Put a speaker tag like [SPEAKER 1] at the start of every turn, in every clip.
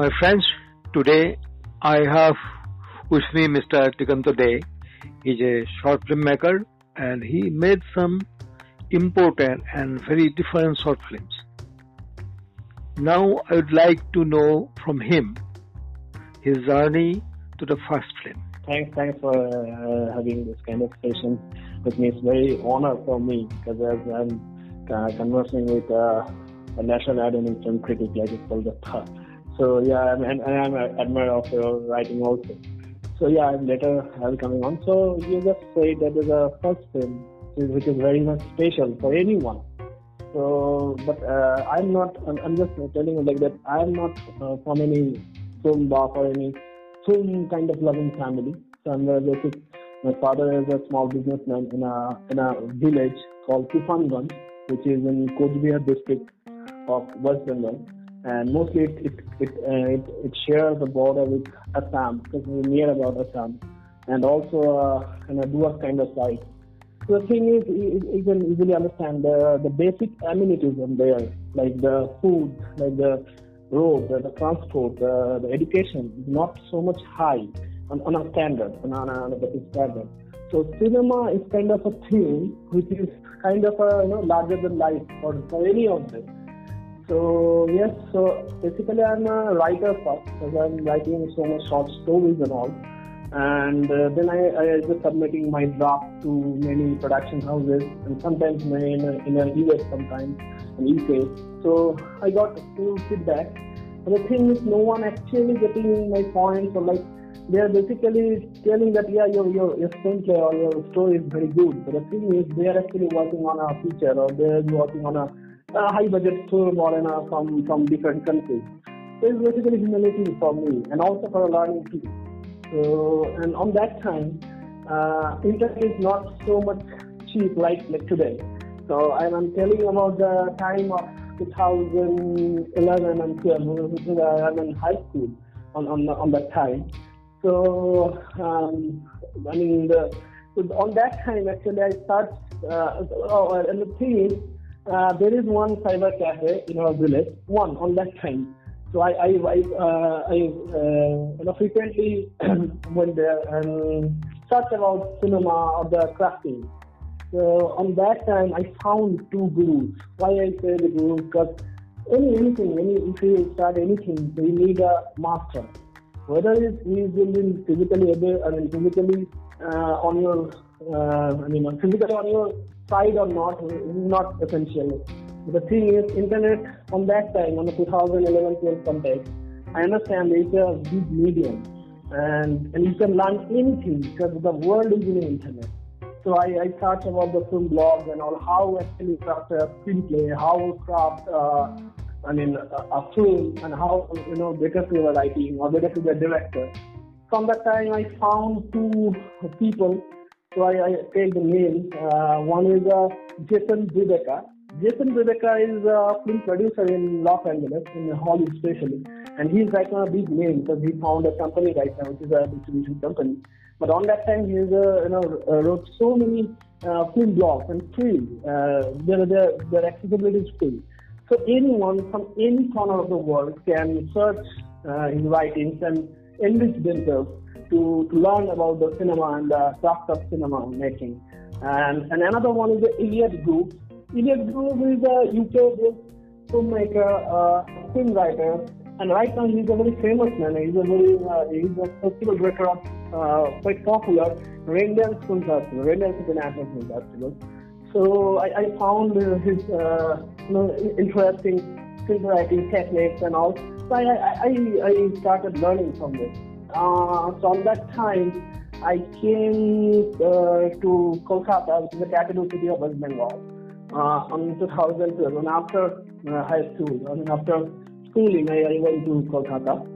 [SPEAKER 1] My friends, today I have with me Mr. Diganto Day. He's a short film maker and he made some important and very different short films. Now I would like to know from him his journey to the first film.
[SPEAKER 2] Thanks, thanks for uh, having this kind of session with me. It's very honor for me because as I'm uh, conversing with uh, a national academic film critic like Kolkata. So yeah, I'm, and I'm an admirer of your writing also. So yeah, I'm later I'll be coming on. So you just say that is a first film which is very much special for anyone. So, but uh, I'm not. I'm, I'm, just telling you like that. I'm not uh, from any film buff or any film kind of loving family. So I'm very basic. My father is a small businessman in a in a village called Tufanganj, which is in Cooch Behar district of West Bengal, and mostly it it it, uh, it, it shares the border with Assam because we're near about Assam, and also uh, in a Dua kind of site. So the thing is, you can easily understand the the basic amenities in there, like the food, like the road, the, the transport, the, the education, is not so much high on, on a standard, on a, on a standard. So cinema is kind of a thing which is kind of a you know larger than life for, for any of them. So yes, so basically I'm a writer first because I'm writing so much short stories and all. And uh, then I, I just submitting my draft to many production houses and sometimes in, in a US sometimes in UK. So I got a few feedback. But the thing is no one actually getting my points or like they are basically telling that yeah your your your screenplay or your story is very good. But the thing is they are actually working on a feature or they are working on a, a high budget film or a, from from different countries. So it's basically humility for me and also for a learning too. So and on that time, uh, internet is not so much cheap like like today. So I'm, I'm telling about the time of 2011 and 12, which is uh, I'm in high school on on on that time. So, um, I mean, the, on that time, actually, I start, uh, oh, and the thing is, uh, there is one cyber cafe in our village, one on that time. So I, I, I, uh, I uh, you know, frequently went there and search about cinema or the crafting. So on that time, I found two gurus. Why I say the gurus? Because any anything, any if you start anything, you need a master whether he is physically able, I mean, physically on your, uh, I mean, physically on your side or not, is not essential. The thing is, internet on that time, on the 2011-12 context, I understand it's a big medium, and and you can learn anything because the world is in the internet. So I, I searched about the film blogs and all, how actually craft a screenplay, how craft uh, I mean, a, a film and how, you know, better to the writing or better to the director. From that time, I found two people. So I, I take the names. Uh, one is uh, Jason Brubaker. Jason Brubaker is a film producer in Los Angeles, in Hollywood especially. And he's right now a big name because he found a company right now, which is a distribution company. But on that time, he is, uh, you know, uh, wrote so many uh, film blogs and free. Uh, their, their, their accessibility is free. So anyone from any corner of the world can search uh, his writings and enrich themselves to, to learn about the cinema and the craft of cinema making. And, and another one is the Elliot Grove. Elliot Grove is a UK-based filmmaker, uh, screenwriter, and right now he's a very famous man. He's a very uh, he's a festival director of uh, quite popular Raindance Film Festival, International Film Festival. So I, I found his uh, you know, interesting screenwriting techniques and all. So I, I, I started learning from this. Uh, so on that time, I came uh, to Kolkata, which is the capital city of West Bengal, uh, on 2012. And after uh, high school, I mean after schooling, I, I went to Kolkata.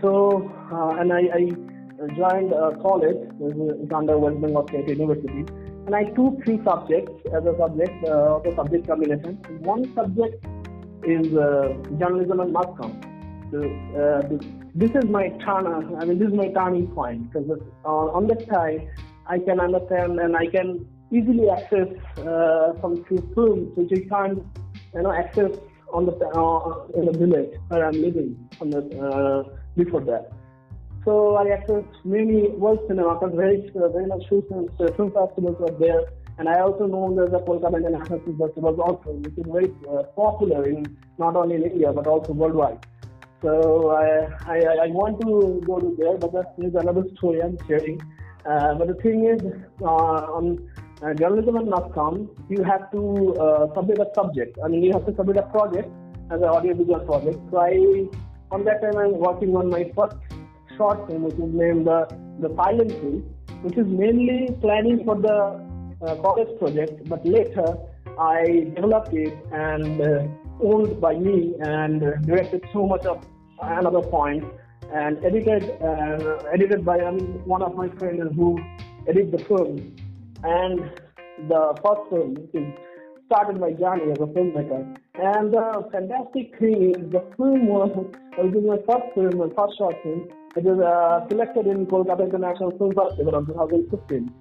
[SPEAKER 2] So, uh, and I, I joined a college, it's under West Bengal State University and I took three subjects as a subject, uh, the subject combination. One subject is uh, journalism and mass comm. So, uh, this is my turn. I mean, this is my turning point because uh, on that side, I can understand and I can easily access uh, some films which I can't, you know, access on the uh, in the village where I'm living on the uh, before that. So I accessed many world cinema because very uh, very much film, film festivals were there, and I also know there's a Kolkata International Film Festival also, which is very uh, popular in not only in India but also worldwide. So I, I, I want to go to there, but that is another story I'm sharing. Uh, but the thing is, uh, on uh, journalism.com, you have to uh, submit a subject. I mean, you have to submit a project as an audiovisual project. So I, on that time, I'm working on my first short film, which is named the the Silent Film, which is mainly planning for the uh, college project. But later, I developed it and uh, owned by me and directed so much of another point and edited uh, edited by um, one of my friends who edited the film. And the first film is started my journey as a filmmaker. And the fantastic thing is the film was it was my first film my first short film. It was uh, selected in Kolkata International Film Festival of 2015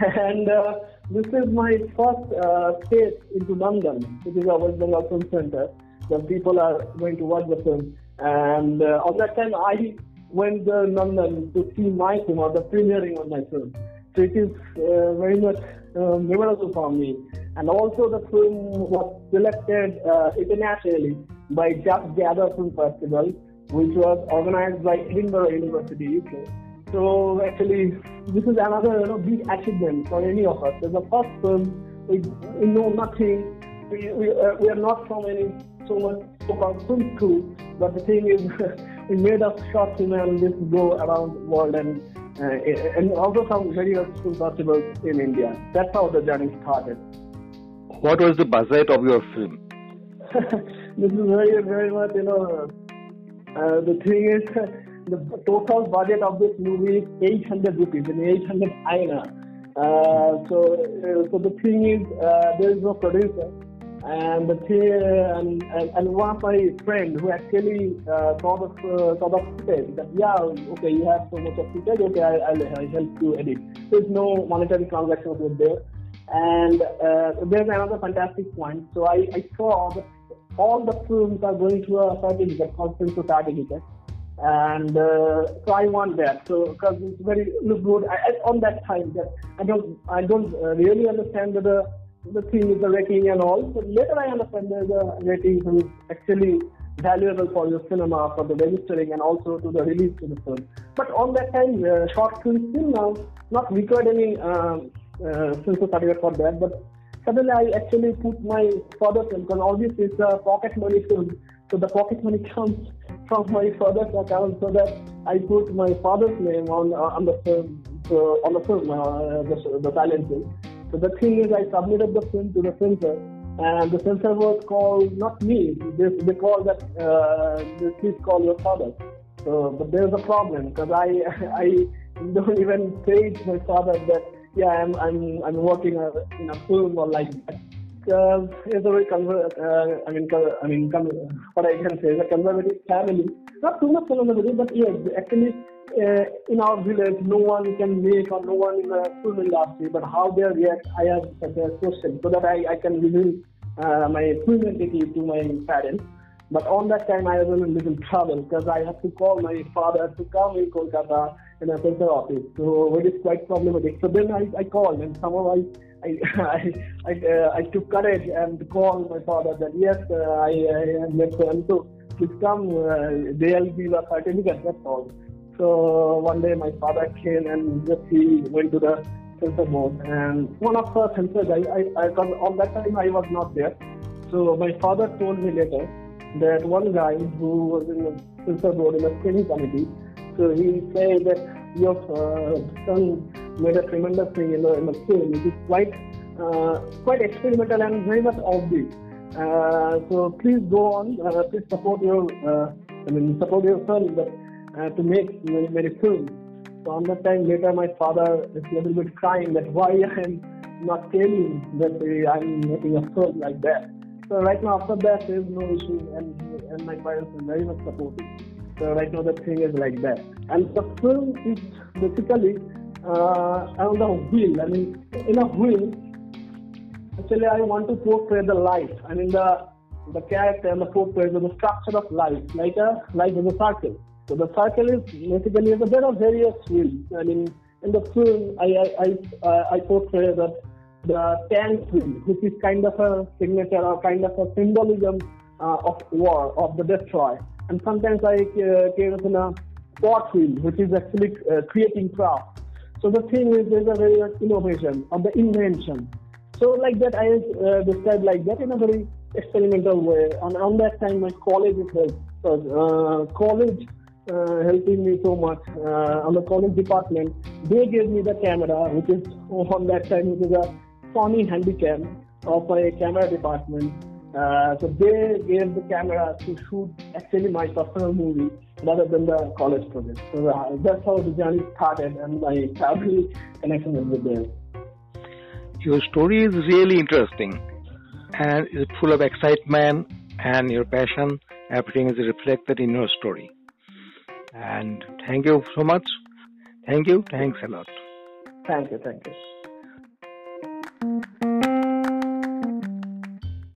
[SPEAKER 2] and uh, this is my first uh, stay into Nandan, which is our West Bengal Film Center. The people are going to watch the film. And uh, on that time, I went to Nandan to see my film or the premiering of my film. So it is uh, very much uh, memorable for me. And also the film was selected uh, internationally by Just Gather Film Festival, which was organized by Edinburgh University, UK. So actually, this is another you know, big achievement for any of us. As a first film, we, we know nothing. We, we, uh, we are not from any so much so-called film school, but the thing is, we made a short film and this go around the world and uh, and also some very film festivals in India. That's how the journey started.
[SPEAKER 1] What was the budget of your film?
[SPEAKER 2] this is very very much you know. Uh, the thing is the total budget of this movie is 800 rupees, in 800 INR. Uh, so, uh, so the thing is, uh, there is no producer, and the thing, and, and, and one of my friends who actually the uh, saw the footage that yeah, okay, you have so much of footage, okay, I, I'll, I'll help you edit. There's no monetary transactions with there, and uh, there's another fantastic point. So I, I saw that all the films are going to a certificate called Film ticket and uh, so I want that. So because it's very look good. I, I, on that time that I don't I don't uh, really understand the the thing with the rating and all. But later I understand that the rating is actually valuable for your cinema for the registering and also to the release to the film. But on that time, uh, short film still now not required any um, uh, censor certificate for that. But suddenly I actually put my father film because obviously it's a pocket money film. So the pocket money comes from my father's account so that I put my father's name on uh, on the film so on the film uh, the, the talent film. So the thing is, I submitted the film to the censor, and the censor was called not me. They, they called that uh, please call your father. So, but there's a problem because I I don't even say to my father that yeah I'm I'm I'm working in a film or like that uh, is a very conser- uh, I mean, I mean, what I can say is a conservative family. Not too much conservative, but yes, actually, uh, in our village, no one can make or no one in the film industry. But how they react, I have such a question so that I, I can reveal uh, my film entity to my parents. But on that time, I was in a little trouble because I had to call my father to come in Kolkata in a censor office. So it is quite problematic. So then I, I called and somehow I I I I, uh, I took courage and called my father that yes, uh, I, am met and so please come. Uh, they'll be the certificate. That's all. So one day my father came and just he went to the censor board and one of the censors I I, I on that time I was not there. So my father told me later that one guy who was in the censor board in the screening committee. So he said that your uh, son made a tremendous thing in the, in the film. It is quite uh, quite experimental and very much offbeat. Uh, so please go on. Uh, please support your uh, I mean support your son but, uh, to make many, many films. So on that time later, my father is a little bit crying that why I am not telling that I'm making a film like that. So right now after that there is no issue and and my parents are very much supportive. So right now the thing is like that. And the film is basically uh, on the wheel. I mean, in a wheel, actually, I want to portray the life. I mean, the the character and the portrait of the structure of life, like a life is a circle. So the circle is basically a bit of various wheels. I mean, in the film, I I I, I portray that the tank wheel, which is kind of a signature or kind of a symbolism uh, of war, of the destroy. And sometimes I uh, came in a pot wheel, which is actually uh, creating craft. So the thing is, there's a very innovation of the invention. So like that, I uh, described like that in a very experimental way. And on that time, my college. So, uh, college uh, helping me so much uh, on the college department. They gave me the camera, which is on that time, which is a Sony Handycam of my camera department. Uh, so they gave the camera to shoot actually my personal movie rather than the college project. So uh, that's how the journey started and my family connection is with them.
[SPEAKER 1] Your story is really interesting and is full of excitement and your passion. Everything is reflected in your story. And thank you so much. Thank you. Thanks a lot.
[SPEAKER 2] Thank you. Thank you.